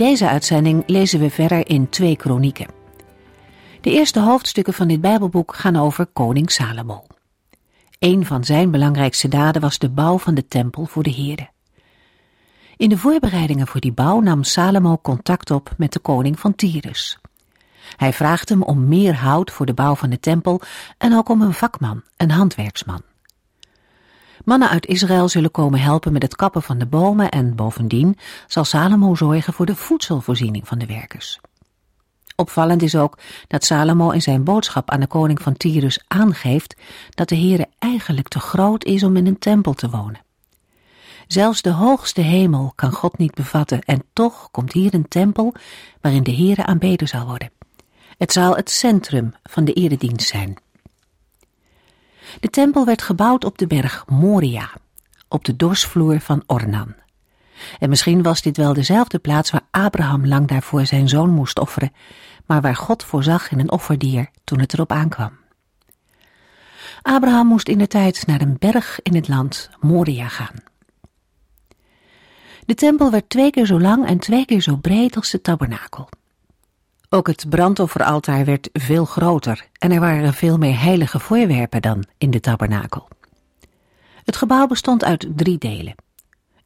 Deze uitzending lezen we verder in twee kronieken. De eerste hoofdstukken van dit Bijbelboek gaan over koning Salomo. Een van zijn belangrijkste daden was de bouw van de tempel voor de Heerde. In de voorbereidingen voor die bouw nam Salomo contact op met de koning van Tyrus. Hij vraagt hem om meer hout voor de bouw van de tempel en ook om een vakman, een handwerksman. Mannen uit Israël zullen komen helpen met het kappen van de bomen en bovendien zal Salomo zorgen voor de voedselvoorziening van de werkers. Opvallend is ook dat Salomo in zijn boodschap aan de koning van Tyrus aangeeft dat de Heere eigenlijk te groot is om in een tempel te wonen. Zelfs de hoogste hemel kan God niet bevatten en toch komt hier een tempel waarin de Heere aanbeden zal worden. Het zal het centrum van de eredienst zijn. De tempel werd gebouwd op de berg Moria, op de dorsvloer van Ornan. En misschien was dit wel dezelfde plaats waar Abraham lang daarvoor zijn zoon moest offeren, maar waar God voorzag in een offerdier toen het erop aankwam. Abraham moest in de tijd naar een berg in het land Moria gaan. De tempel werd twee keer zo lang en twee keer zo breed als de tabernakel. Ook het brandofferaltaar werd veel groter en er waren veel meer heilige voorwerpen dan in de tabernakel. Het gebouw bestond uit drie delen.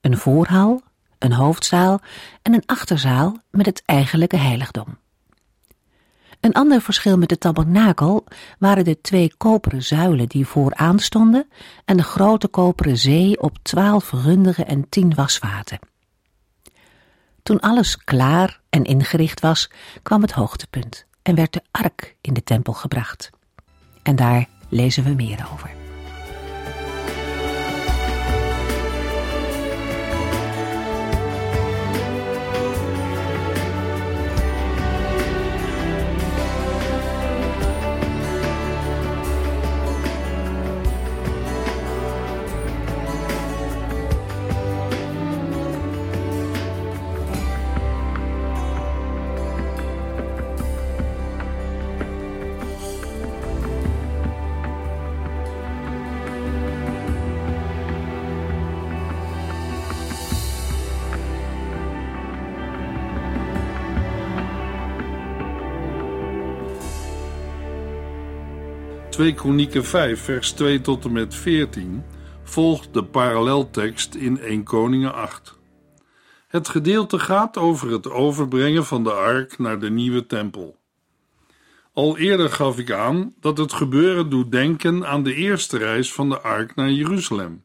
Een voorhal, een hoofdzaal en een achterzaal met het eigenlijke heiligdom. Een ander verschil met de tabernakel waren de twee koperen zuilen die vooraan stonden en de grote koperen zee op twaalf runderen en tien wasvaten. Toen alles klaar en ingericht was, kwam het hoogtepunt en werd de ark in de tempel gebracht. En daar lezen we meer over. Twee Kronieken 5, vers 2 tot en met 14 volgt de paralleltekst in 1 Koningen 8. Het gedeelte gaat over het overbrengen van de ark naar de nieuwe tempel. Al eerder gaf ik aan dat het gebeuren doet denken aan de eerste reis van de ark naar Jeruzalem.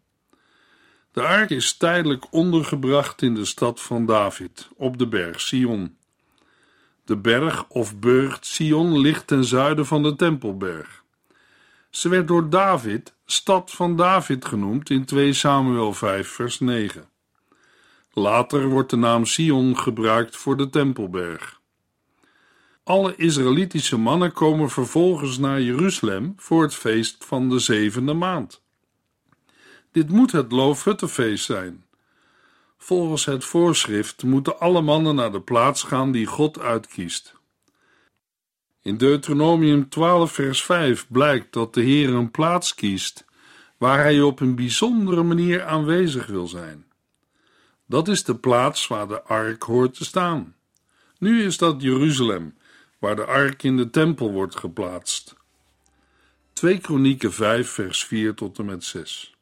De ark is tijdelijk ondergebracht in de stad van David, op de berg Sion. De berg of burcht Sion ligt ten zuiden van de Tempelberg. Ze werd door David stad van David genoemd in 2 Samuel 5 vers 9. Later wordt de naam Sion gebruikt voor de Tempelberg. Alle Israëlitische mannen komen vervolgens naar Jeruzalem voor het feest van de zevende maand. Dit moet het Loofhuttenfeest zijn. Volgens het voorschrift moeten alle mannen naar de plaats gaan die God uitkiest. In Deuteronomium 12, vers 5 blijkt dat de Heer een plaats kiest waar hij op een bijzondere manier aanwezig wil zijn. Dat is de plaats waar de ark hoort te staan. Nu is dat Jeruzalem, waar de ark in de tempel wordt geplaatst. 2 Kronieken 5, vers 4 tot en met 6.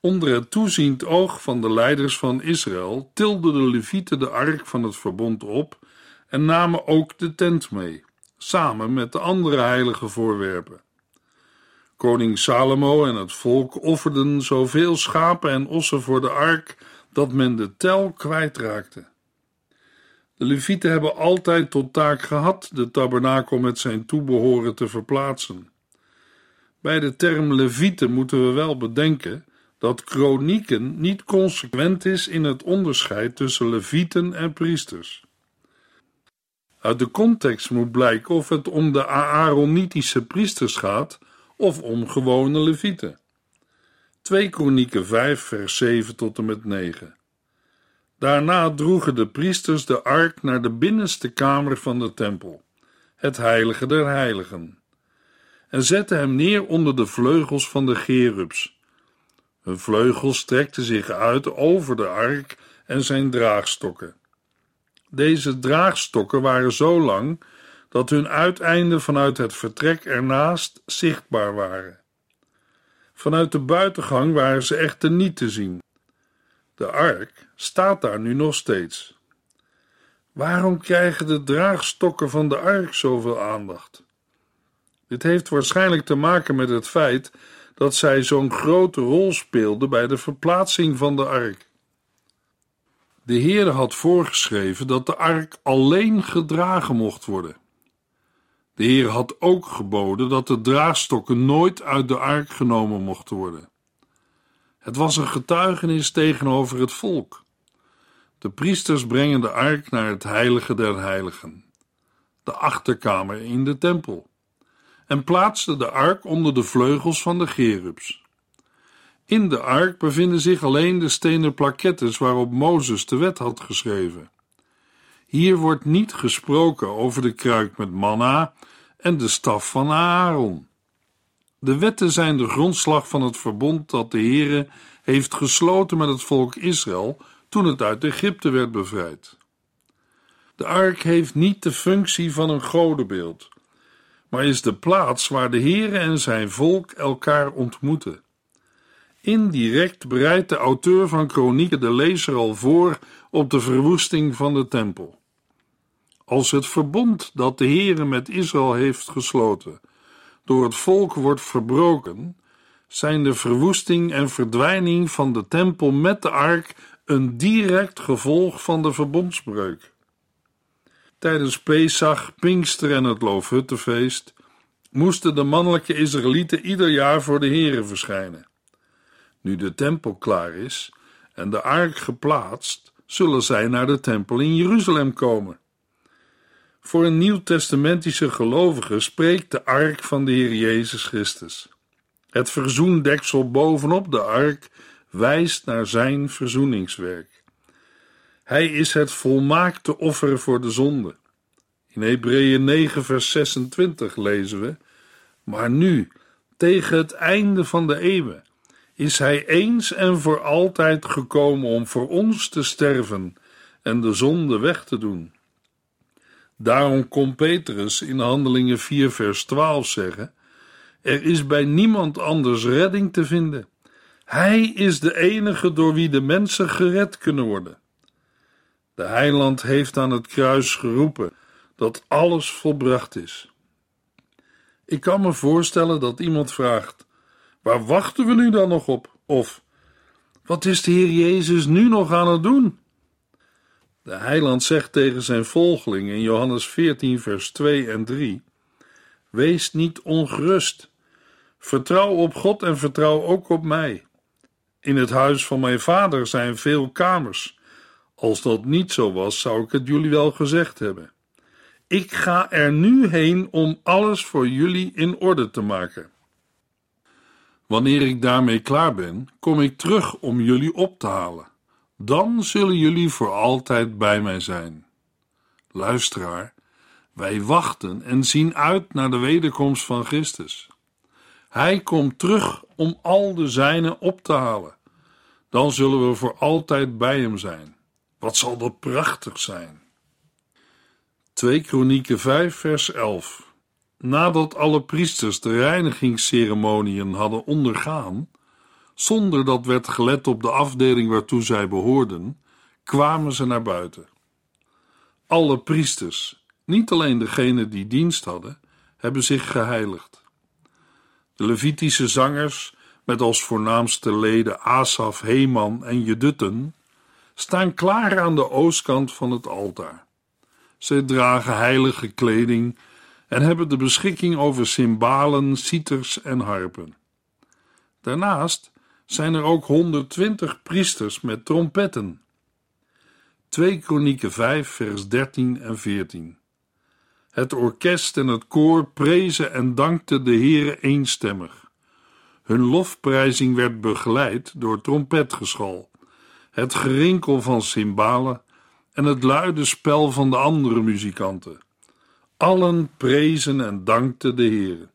Onder het toeziend oog van de leiders van Israël tilden de Levieten de ark van het verbond op en namen ook de tent mee samen met de andere heilige voorwerpen. Koning Salomo en het volk offerden zoveel schapen en ossen voor de ark dat men de tel kwijtraakte. De Levieten hebben altijd tot taak gehad de tabernakel met zijn toebehoren te verplaatsen. Bij de term Levieten moeten we wel bedenken dat kronieken niet consequent is in het onderscheid tussen levieten en priesters. Uit de context moet blijken of het om de Aaronitische priesters gaat of om gewone levieten. 2 Kronieken 5 vers 7 tot en met 9. Daarna droegen de priesters de ark naar de binnenste kamer van de tempel, het heilige der heiligen, en zetten hem neer onder de vleugels van de gerubs. Hun vleugels strekten zich uit over de ark en zijn draagstokken. Deze draagstokken waren zo lang dat hun uiteinden vanuit het vertrek ernaast zichtbaar waren. Vanuit de buitengang waren ze echter niet te zien. De ark staat daar nu nog steeds. Waarom krijgen de draagstokken van de ark zoveel aandacht? Dit heeft waarschijnlijk te maken met het feit dat zij zo'n grote rol speelden bij de verplaatsing van de ark. De Heer had voorgeschreven dat de ark alleen gedragen mocht worden. De Heer had ook geboden dat de draagstokken nooit uit de ark genomen mochten worden. Het was een getuigenis tegenover het volk. De priesters brengen de ark naar het heilige der heiligen, de achterkamer in de tempel, en plaatsen de ark onder de vleugels van de gerubs. In de ark bevinden zich alleen de stenen plakettes waarop Mozes de wet had geschreven. Hier wordt niet gesproken over de kruik met manna en de staf van Aaron. De wetten zijn de grondslag van het verbond dat de Heere heeft gesloten met het volk Israël toen het uit Egypte werd bevrijd. De ark heeft niet de functie van een godenbeeld, maar is de plaats waar de Heere en zijn volk elkaar ontmoeten. Indirect bereidt de auteur van Kronieken de lezer al voor op de verwoesting van de tempel. Als het verbond dat de Heere met Israël heeft gesloten door het volk wordt verbroken, zijn de verwoesting en verdwijning van de tempel met de ark een direct gevolg van de verbondsbreuk. Tijdens Pesach, Pinkster en het Loofhuttenfeest moesten de mannelijke Israëlieten ieder jaar voor de Here verschijnen. Nu de tempel klaar is en de ark geplaatst, zullen zij naar de tempel in Jeruzalem komen. Voor een nieuwtestamentische gelovige spreekt de ark van de Heer Jezus Christus. Het verzoendeksel bovenop de ark wijst naar zijn verzoeningswerk. Hij is het volmaakte offer voor de zonde. In Hebreeën 9, vers 26 lezen we: Maar nu, tegen het einde van de eeuwen, is hij eens en voor altijd gekomen om voor ons te sterven en de zonde weg te doen. Daarom kon Petrus in Handelingen 4, vers 12 zeggen: Er is bij niemand anders redding te vinden. Hij is de enige door wie de mensen gered kunnen worden. De heiland heeft aan het kruis geroepen dat alles volbracht is. Ik kan me voorstellen dat iemand vraagt: waar wachten we nu dan nog op? Of wat is de Heer Jezus nu nog aan het doen? De heiland zegt tegen zijn volgeling in Johannes 14, vers 2 en 3: Wees niet ongerust. Vertrouw op God en vertrouw ook op mij. In het huis van mijn vader zijn veel kamers. Als dat niet zo was, zou ik het jullie wel gezegd hebben. Ik ga er nu heen om alles voor jullie in orde te maken. Wanneer ik daarmee klaar ben, kom ik terug om jullie op te halen. Dan zullen jullie voor altijd bij mij zijn. Luisteraar, wij wachten en zien uit naar de wederkomst van Christus. Hij komt terug om al de zijnen op te halen. Dan zullen we voor altijd bij hem zijn. Wat zal dat prachtig zijn! 2 Kronieken 5 vers 11 Nadat alle priesters de reinigingsceremoniën hadden ondergaan, zonder dat werd gelet op de afdeling waartoe zij behoorden, kwamen ze naar buiten. Alle priesters, niet alleen degenen die dienst hadden, hebben zich geheiligd. De Levitische zangers, met als voornaamste leden Asaf, Heman en Jedutten, staan klaar aan de oostkant van het altaar. Zij dragen heilige kleding en hebben de beschikking over cymbalen, citers en harpen. Daarnaast zijn er ook 120 priesters met trompetten. 2 Kronieken 5 vers 13 en 14 Het orkest en het koor prezen en dankten de Heere eenstemmig. Hun lofprijzing werd begeleid door trompetgeschal, het gerinkel van cymbalen en het luide spel van de andere muzikanten. Allen prezen en dankten de Heere.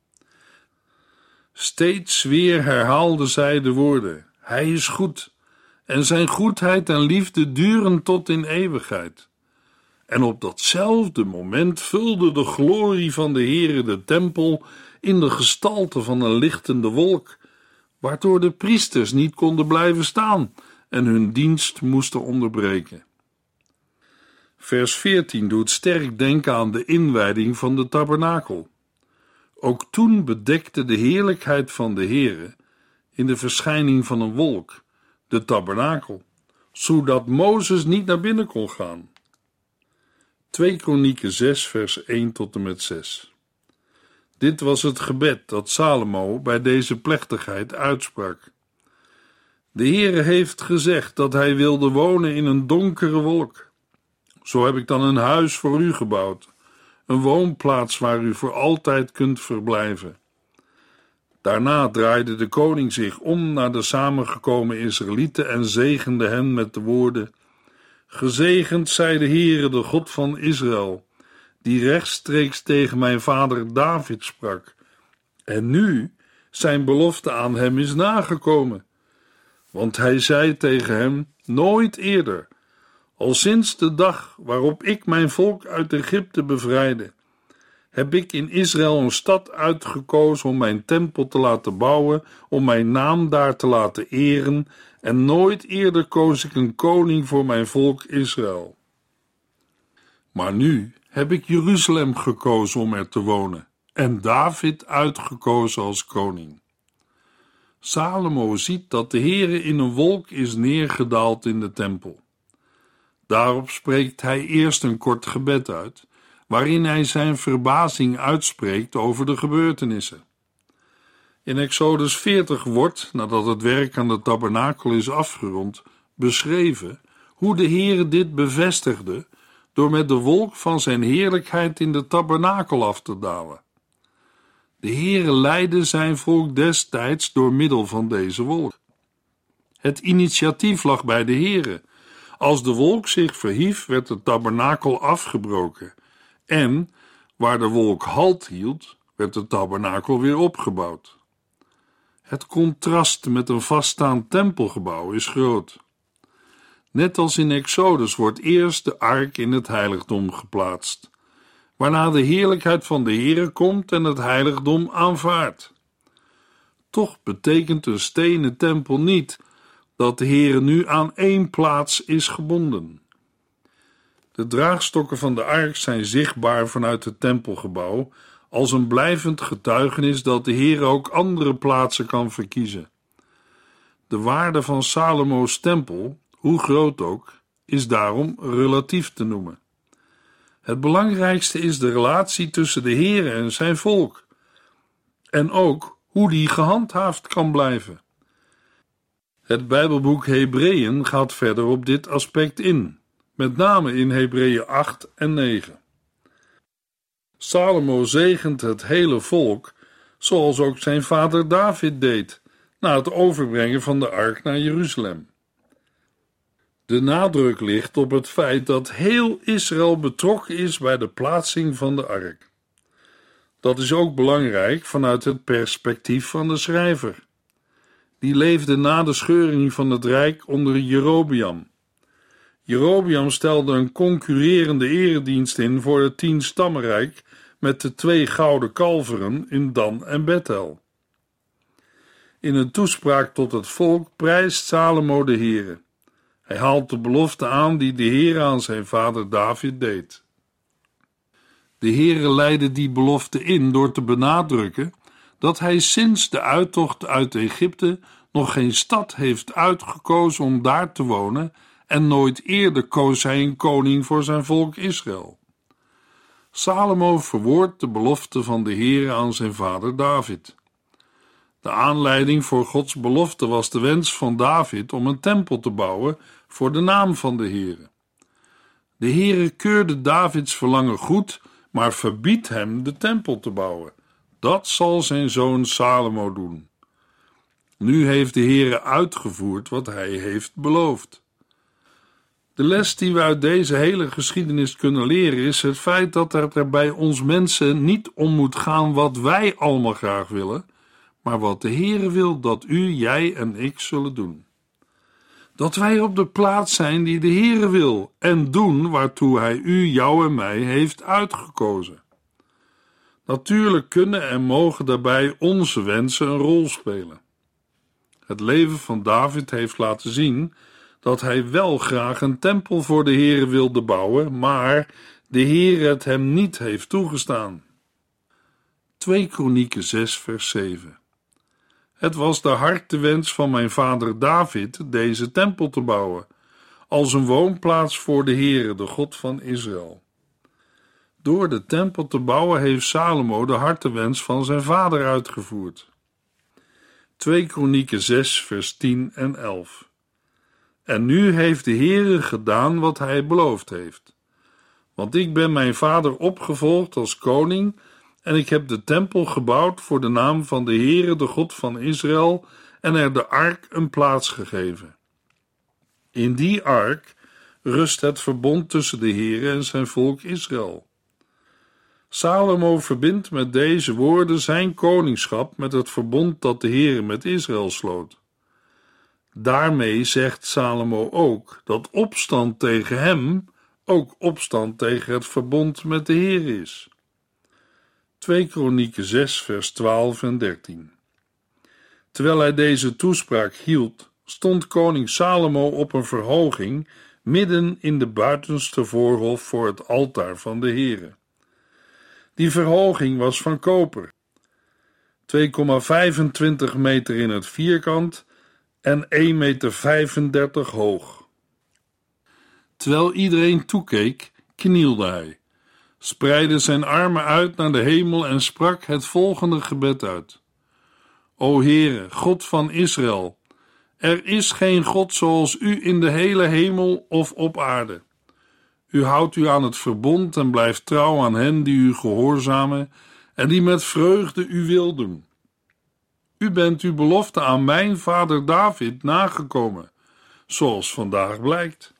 Steeds weer herhaalden zij de woorden: Hij is goed, en zijn goedheid en liefde duren tot in eeuwigheid. En op datzelfde moment vulde de glorie van de Heere de tempel in de gestalte van een lichtende wolk, waardoor de priesters niet konden blijven staan en hun dienst moesten onderbreken. Vers 14 doet sterk denken aan de inwijding van de tabernakel. Ook toen bedekte de heerlijkheid van de Heere in de verschijning van een wolk de tabernakel, zodat Mozes niet naar binnen kon gaan. 2 Kronieken 6 vers 1 tot en met 6 Dit was het gebed dat Salomo bij deze plechtigheid uitsprak. De Heere heeft gezegd dat hij wilde wonen in een donkere wolk. Zo heb ik dan een huis voor u gebouwd, een woonplaats waar u voor altijd kunt verblijven. Daarna draaide de koning zich om naar de samengekomen Israëlieten en zegende hen met de woorden: Gezegend zij de Heere, de God van Israël, die rechtstreeks tegen mijn vader David sprak, en nu zijn belofte aan hem is nagekomen. Want hij zei tegen hem: Nooit eerder al sinds de dag waarop ik mijn volk uit Egypte bevrijdde, heb ik in Israël een stad uitgekozen om mijn tempel te laten bouwen, om mijn naam daar te laten eren, en nooit eerder koos ik een koning voor mijn volk Israël. Maar nu heb ik Jeruzalem gekozen om er te wonen, en David uitgekozen als koning. Salomo ziet dat de Heere in een wolk is neergedaald in de tempel. Daarop spreekt hij eerst een kort gebed uit, waarin hij zijn verbazing uitspreekt over de gebeurtenissen. In Exodus 40 wordt, nadat het werk aan de tabernakel is afgerond, beschreven hoe de Heere dit bevestigde door met de wolk van zijn heerlijkheid in de tabernakel af te dalen. De Heere leidde zijn volk destijds door middel van deze wolk. Het initiatief lag bij de Heere als de wolk zich verhief, werd de tabernakel afgebroken. En waar de wolk halt hield, werd de tabernakel weer opgebouwd. Het contrast met een vaststaand tempelgebouw is groot. Net als in Exodus wordt eerst de ark in het heiligdom geplaatst, waarna de heerlijkheid van de Heere komt en het heiligdom aanvaardt. Toch betekent een stenen tempel niet dat de Heere nu aan één plaats is gebonden. De draagstokken van de ark zijn zichtbaar vanuit het tempelgebouw als een blijvend getuigenis dat de Heer ook andere plaatsen kan verkiezen. De waarde van Salomo's tempel, hoe groot ook, is daarom relatief te noemen. Het belangrijkste is de relatie tussen de Heer en zijn volk, en ook hoe die gehandhaafd kan blijven. Het Bijbelboek Hebreeën gaat verder op dit aspect in, met name in Hebreeën 8 en 9. Salomo zegent het hele volk, zoals ook zijn vader David deed, na het overbrengen van de ark naar Jeruzalem. De nadruk ligt op het feit dat heel Israël betrokken is bij de plaatsing van de ark. Dat is ook belangrijk vanuit het perspectief van de schrijver die leefde na de scheuring van het rijk onder Jerobiam. Jerobiam stelde een concurrerende eredienst in voor het tien stammenrijk met de twee gouden kalveren in Dan en Bethel. In een toespraak tot het volk prijst Salomo de Heere. Hij haalt de belofte aan die de Heere aan zijn vader David deed. De Heere leidde die belofte in door te benadrukken dat hij sinds de uittocht uit Egypte nog geen stad heeft uitgekozen om daar te wonen en nooit eerder koos hij een koning voor zijn volk Israël. Salomo verwoordt de belofte van de Heer aan zijn vader David. De aanleiding voor Gods belofte was de wens van David om een tempel te bouwen voor de naam van de Heere. De Heere keurde Davids verlangen goed, maar verbiedt hem de tempel te bouwen. Dat zal zijn zoon Salomo doen. Nu heeft de Heere uitgevoerd wat hij heeft beloofd. De les die we uit deze hele geschiedenis kunnen leren is het feit dat er bij ons mensen niet om moet gaan wat wij allemaal graag willen, maar wat de Heere wil dat u, jij en ik zullen doen. Dat wij op de plaats zijn die de Heere wil en doen waartoe hij u, jou en mij heeft uitgekozen. Natuurlijk kunnen en mogen daarbij onze wensen een rol spelen. Het leven van David heeft laten zien dat hij wel graag een tempel voor de Heere wilde bouwen, maar de Heere het hem niet heeft toegestaan. 2 Kronieken 6 vers 7 Het was de hartewens van mijn vader David deze tempel te bouwen, als een woonplaats voor de Heere, de God van Israël. Door de tempel te bouwen heeft Salomo de hartewens van zijn vader uitgevoerd. 2 Kronieken 6 vers 10 en 11 en nu heeft de Heere gedaan wat hij beloofd heeft. Want ik ben mijn vader opgevolgd als koning en ik heb de tempel gebouwd voor de naam van de Heere, de God van Israël, en er de ark een plaats gegeven. In die ark rust het verbond tussen de Heere en zijn volk Israël. Salomo verbindt met deze woorden zijn koningschap met het verbond dat de Heere met Israël sloot. Daarmee zegt Salomo ook dat opstand tegen hem ook opstand tegen het verbond met de Heer is. 2 Kronieken 6 vers 12 en 13 Terwijl hij deze toespraak hield, stond koning Salomo op een verhoging midden in de buitenste voorhof voor het altaar van de Heere. Die verhoging was van koper, 2,25 meter in het vierkant en 1,35 meter hoog. Terwijl iedereen toekeek, knielde hij, spreidde zijn armen uit naar de hemel en sprak het volgende gebed uit. O Heere, God van Israël, er is geen God zoals u in de hele hemel of op aarde. U houdt u aan het verbond en blijft trouw aan hen die u gehoorzamen en die met vreugde uw wil doen. U bent uw belofte aan mijn vader David nagekomen, zoals vandaag blijkt.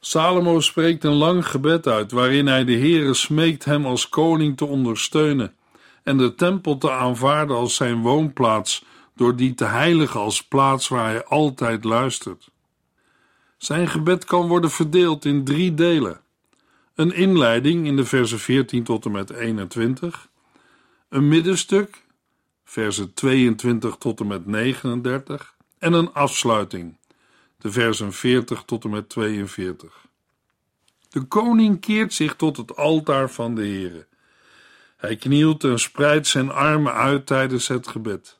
Salomo spreekt een lang gebed uit waarin hij de Heere smeekt hem als koning te ondersteunen en de tempel te aanvaarden als zijn woonplaats, door die te heiligen als plaats waar hij altijd luistert. Zijn gebed kan worden verdeeld in drie delen: een inleiding in de versen 14 tot en met 21, een middenstuk versen 22 tot en met 39, en een afsluiting, de versen 40 tot en met 42. De koning keert zich tot het altaar van de Heere. Hij knielt en spreidt zijn armen uit tijdens het gebed.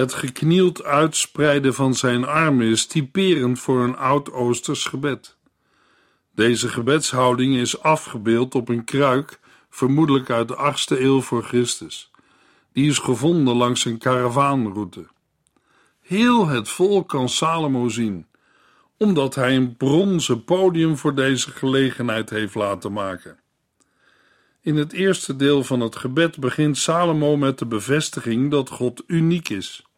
Het geknield uitspreiden van zijn armen is typerend voor een oud-Oosters gebed. Deze gebedshouding is afgebeeld op een kruik, vermoedelijk uit de 8e eeuw voor Christus. Die is gevonden langs een karavaanroute. Heel het volk kan Salomo zien, omdat hij een bronzen podium voor deze gelegenheid heeft laten maken. In het eerste deel van het gebed begint Salomo met de bevestiging dat God uniek is.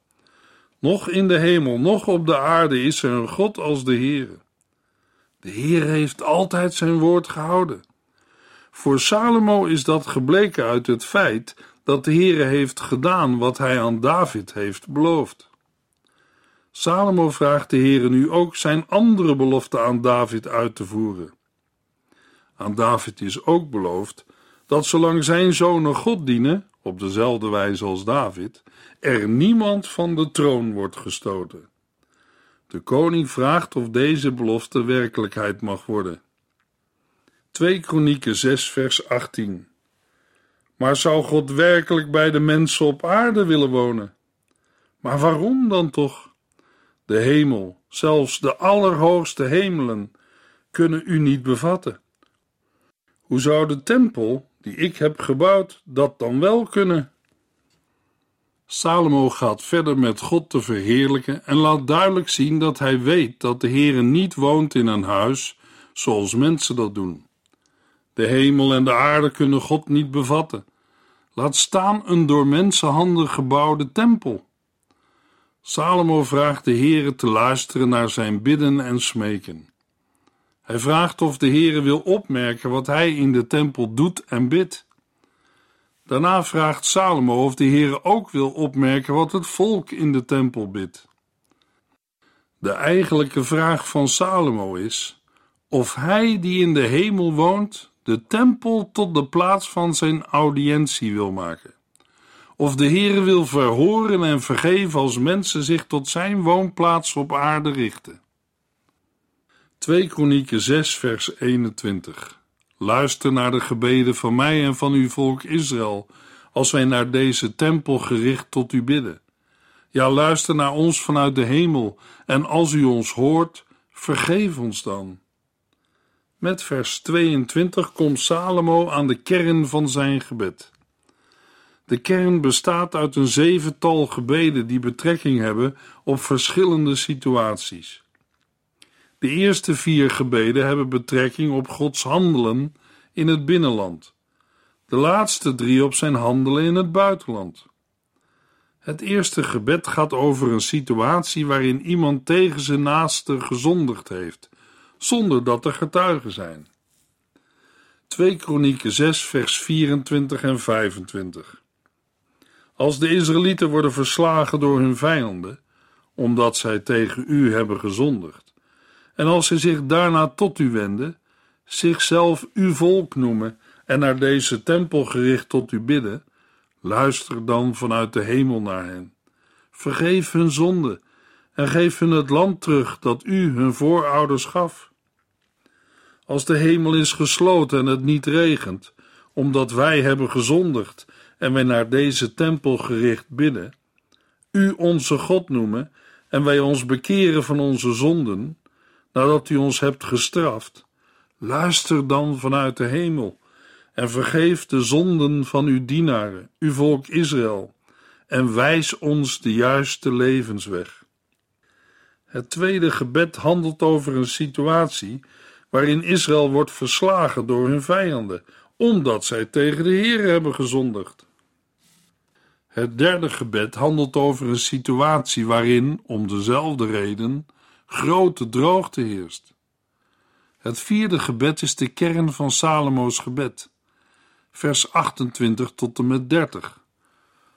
Nog in de hemel, nog op de aarde is er een God als de Heere. De Heer heeft altijd zijn woord gehouden. Voor Salomo is dat gebleken uit het feit dat de Heere heeft gedaan wat hij aan David heeft beloofd. Salomo vraagt de Heere nu ook zijn andere belofte aan David uit te voeren. Aan David is ook beloofd dat zolang zijn zonen God dienen, op dezelfde wijze als David, er niemand van de troon wordt gestoten. De koning vraagt of deze belofte werkelijkheid mag worden. 2 Kronieken 6 vers 18 maar zou God werkelijk bij de mensen op aarde willen wonen? Maar waarom dan toch? De hemel, zelfs de allerhoogste hemelen, kunnen u niet bevatten. Hoe zou de tempel, die ik heb gebouwd, dat dan wel kunnen? Salomo gaat verder met God te verheerlijken en laat duidelijk zien dat hij weet dat de Heere niet woont in een huis zoals mensen dat doen. De hemel en de aarde kunnen God niet bevatten. Laat staan een door mensenhanden gebouwde tempel. Salomo vraagt de Heere te luisteren naar zijn bidden en smeken. Hij vraagt of de Heere wil opmerken wat hij in de tempel doet en bidt. Daarna vraagt Salomo of de Heere ook wil opmerken wat het volk in de tempel bidt. De eigenlijke vraag van Salomo is of hij die in de hemel woont de tempel tot de plaats van zijn audiëntie wil maken. Of de Heere wil verhoren en vergeven als mensen zich tot zijn woonplaats op aarde richten. 2 Kronieken 6 vers 21 Luister naar de gebeden van mij en van uw volk Israël, als wij naar deze tempel gericht tot u bidden. Ja, luister naar ons vanuit de hemel, en als u ons hoort, vergeef ons dan. Met vers 22 komt Salomo aan de kern van zijn gebed. De kern bestaat uit een zevental gebeden die betrekking hebben op verschillende situaties. De eerste vier gebeden hebben betrekking op Gods handelen in het binnenland, de laatste drie op zijn handelen in het buitenland. Het eerste gebed gaat over een situatie waarin iemand tegen zijn naaste gezondigd heeft zonder dat er getuigen zijn. 2 Kronieken 6 vers 24 en 25 Als de Israëlieten worden verslagen door hun vijanden, omdat zij tegen u hebben gezondigd, en als ze zich daarna tot u wenden, zichzelf uw volk noemen en naar deze tempel gericht tot u bidden, luister dan vanuit de hemel naar hen. Vergeef hun zonde en geef hun het land terug dat u hun voorouders gaf. Als de hemel is gesloten en het niet regent, omdat wij hebben gezondigd en wij naar deze tempel gericht bidden, u onze God noemen en wij ons bekeren van onze zonden, nadat u ons hebt gestraft, luister dan vanuit de hemel en vergeef de zonden van uw dienaren, uw volk Israël, en wijs ons de juiste levensweg. Het tweede gebed handelt over een situatie waarin Israël wordt verslagen door hun vijanden, omdat zij tegen de Heer hebben gezondigd. Het derde gebed handelt over een situatie waarin, om dezelfde reden, grote droogte heerst. Het vierde gebed is de kern van Salomo's gebed, vers 28 tot en met 30.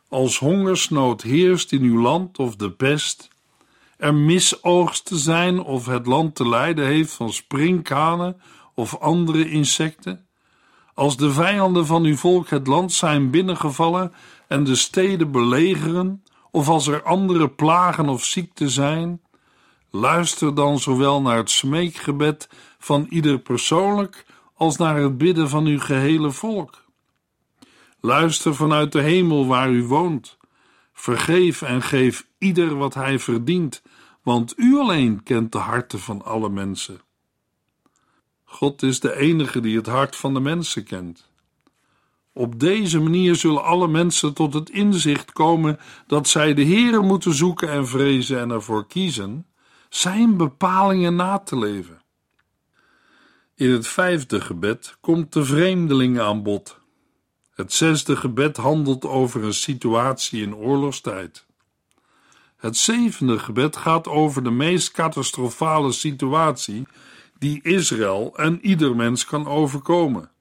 Als hongersnood heerst in uw land of de pest, er misoogsten zijn of het land te lijden heeft van sprinkhanen of andere insecten? Als de vijanden van uw volk het land zijn binnengevallen en de steden belegeren, of als er andere plagen of ziekten zijn, luister dan zowel naar het smeekgebed van ieder persoonlijk als naar het bidden van uw gehele volk. Luister vanuit de hemel waar u woont. Vergeef en geef ieder wat hij verdient, want u alleen kent de harten van alle mensen. God is de enige die het hart van de mensen kent. Op deze manier zullen alle mensen tot het inzicht komen dat zij de Heere moeten zoeken en vrezen en ervoor kiezen zijn bepalingen na te leven. In het vijfde gebed komt de vreemdeling aan bod. Het zesde gebed handelt over een situatie in oorlogstijd. Het zevende gebed gaat over de meest catastrofale situatie die Israël en ieder mens kan overkomen.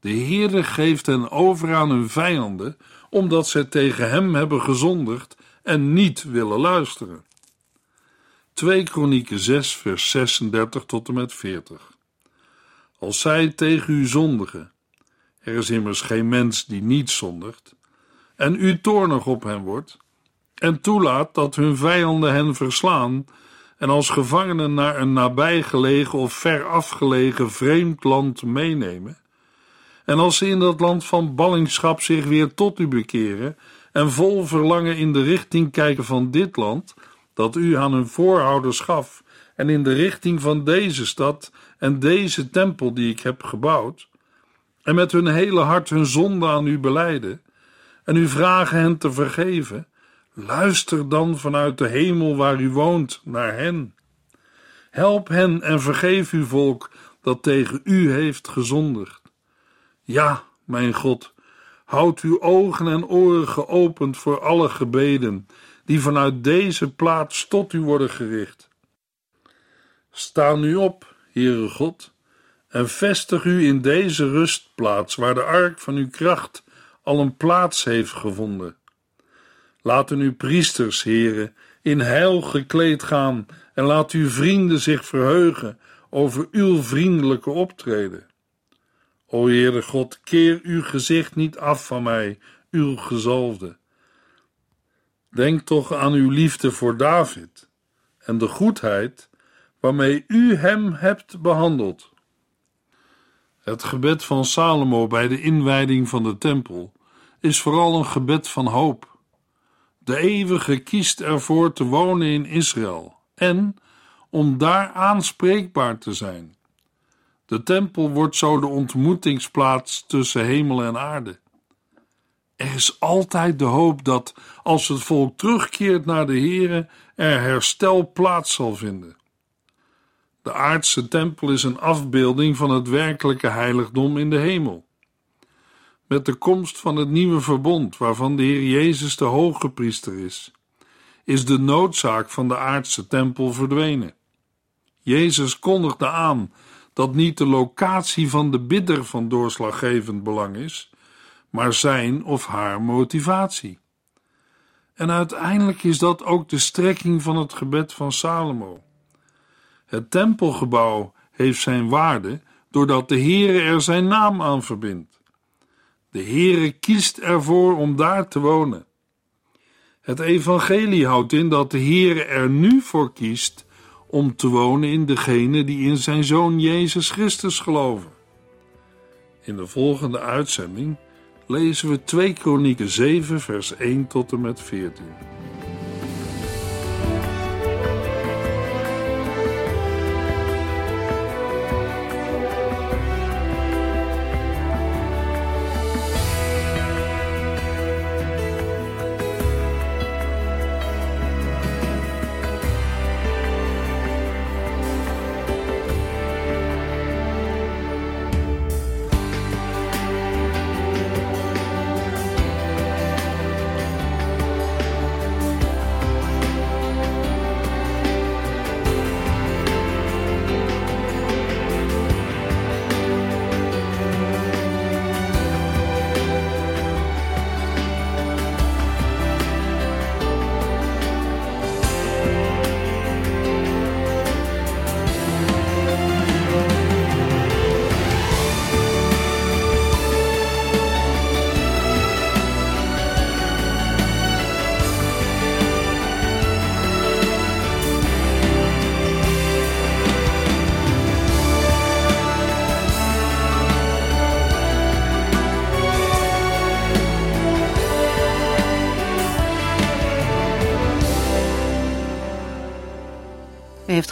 De Heere geeft hen over aan hun vijanden, omdat zij tegen hem hebben gezondigd en niet willen luisteren. 2 Kronieken 6 vers 36 tot en met 40 Als zij tegen u zondigen, er is immers geen mens die niet zondigt, en u toornig op hen wordt, en toelaat dat hun vijanden hen verslaan en als gevangenen naar een nabijgelegen of ver afgelegen vreemd land meenemen. En als ze in dat land van ballingschap zich weer tot u bekeren en vol verlangen in de richting kijken van dit land, dat u aan hun voorouders gaf, en in de richting van deze stad en deze tempel die ik heb gebouwd, en met hun hele hart hun zonde aan u beleiden, en u vragen hen te vergeven, luister dan vanuit de hemel waar u woont naar hen. Help hen en vergeef uw volk dat tegen u heeft gezondigd. Ja, mijn God, houd uw ogen en oren geopend voor alle gebeden die vanuit deze plaats tot u worden gericht. Sta nu op, Heere God, en vestig u in deze rustplaats waar de ark van uw kracht al een plaats heeft gevonden. Laten uw priesters, heren, in heil gekleed gaan en laat uw vrienden zich verheugen over uw vriendelijke optreden. O Heere God, keer uw gezicht niet af van mij, uw gezalfde. Denk toch aan uw liefde voor David en de goedheid waarmee u hem hebt behandeld. Het gebed van Salomo bij de inwijding van de tempel is vooral een gebed van hoop. De eeuwige kiest ervoor te wonen in Israël en om daar aanspreekbaar te zijn. De tempel wordt zo de ontmoetingsplaats tussen hemel en aarde. Er is altijd de hoop dat, als het volk terugkeert naar de Here, er herstel plaats zal vinden. De aardse tempel is een afbeelding van het werkelijke heiligdom in de hemel. Met de komst van het nieuwe verbond, waarvan de Heer Jezus de hoge priester is, is de noodzaak van de aardse tempel verdwenen. Jezus kondigde aan dat niet de locatie van de bidder van doorslaggevend belang is, maar zijn of haar motivatie. En uiteindelijk is dat ook de strekking van het gebed van Salomo. Het tempelgebouw heeft zijn waarde doordat de Heere er zijn naam aan verbindt. De Heere kiest ervoor om daar te wonen. Het evangelie houdt in dat de Heere er nu voor kiest om te wonen in degene die in zijn Zoon Jezus Christus geloven. In de volgende uitzending lezen we 2 Kronieken 7 vers 1 tot en met 14.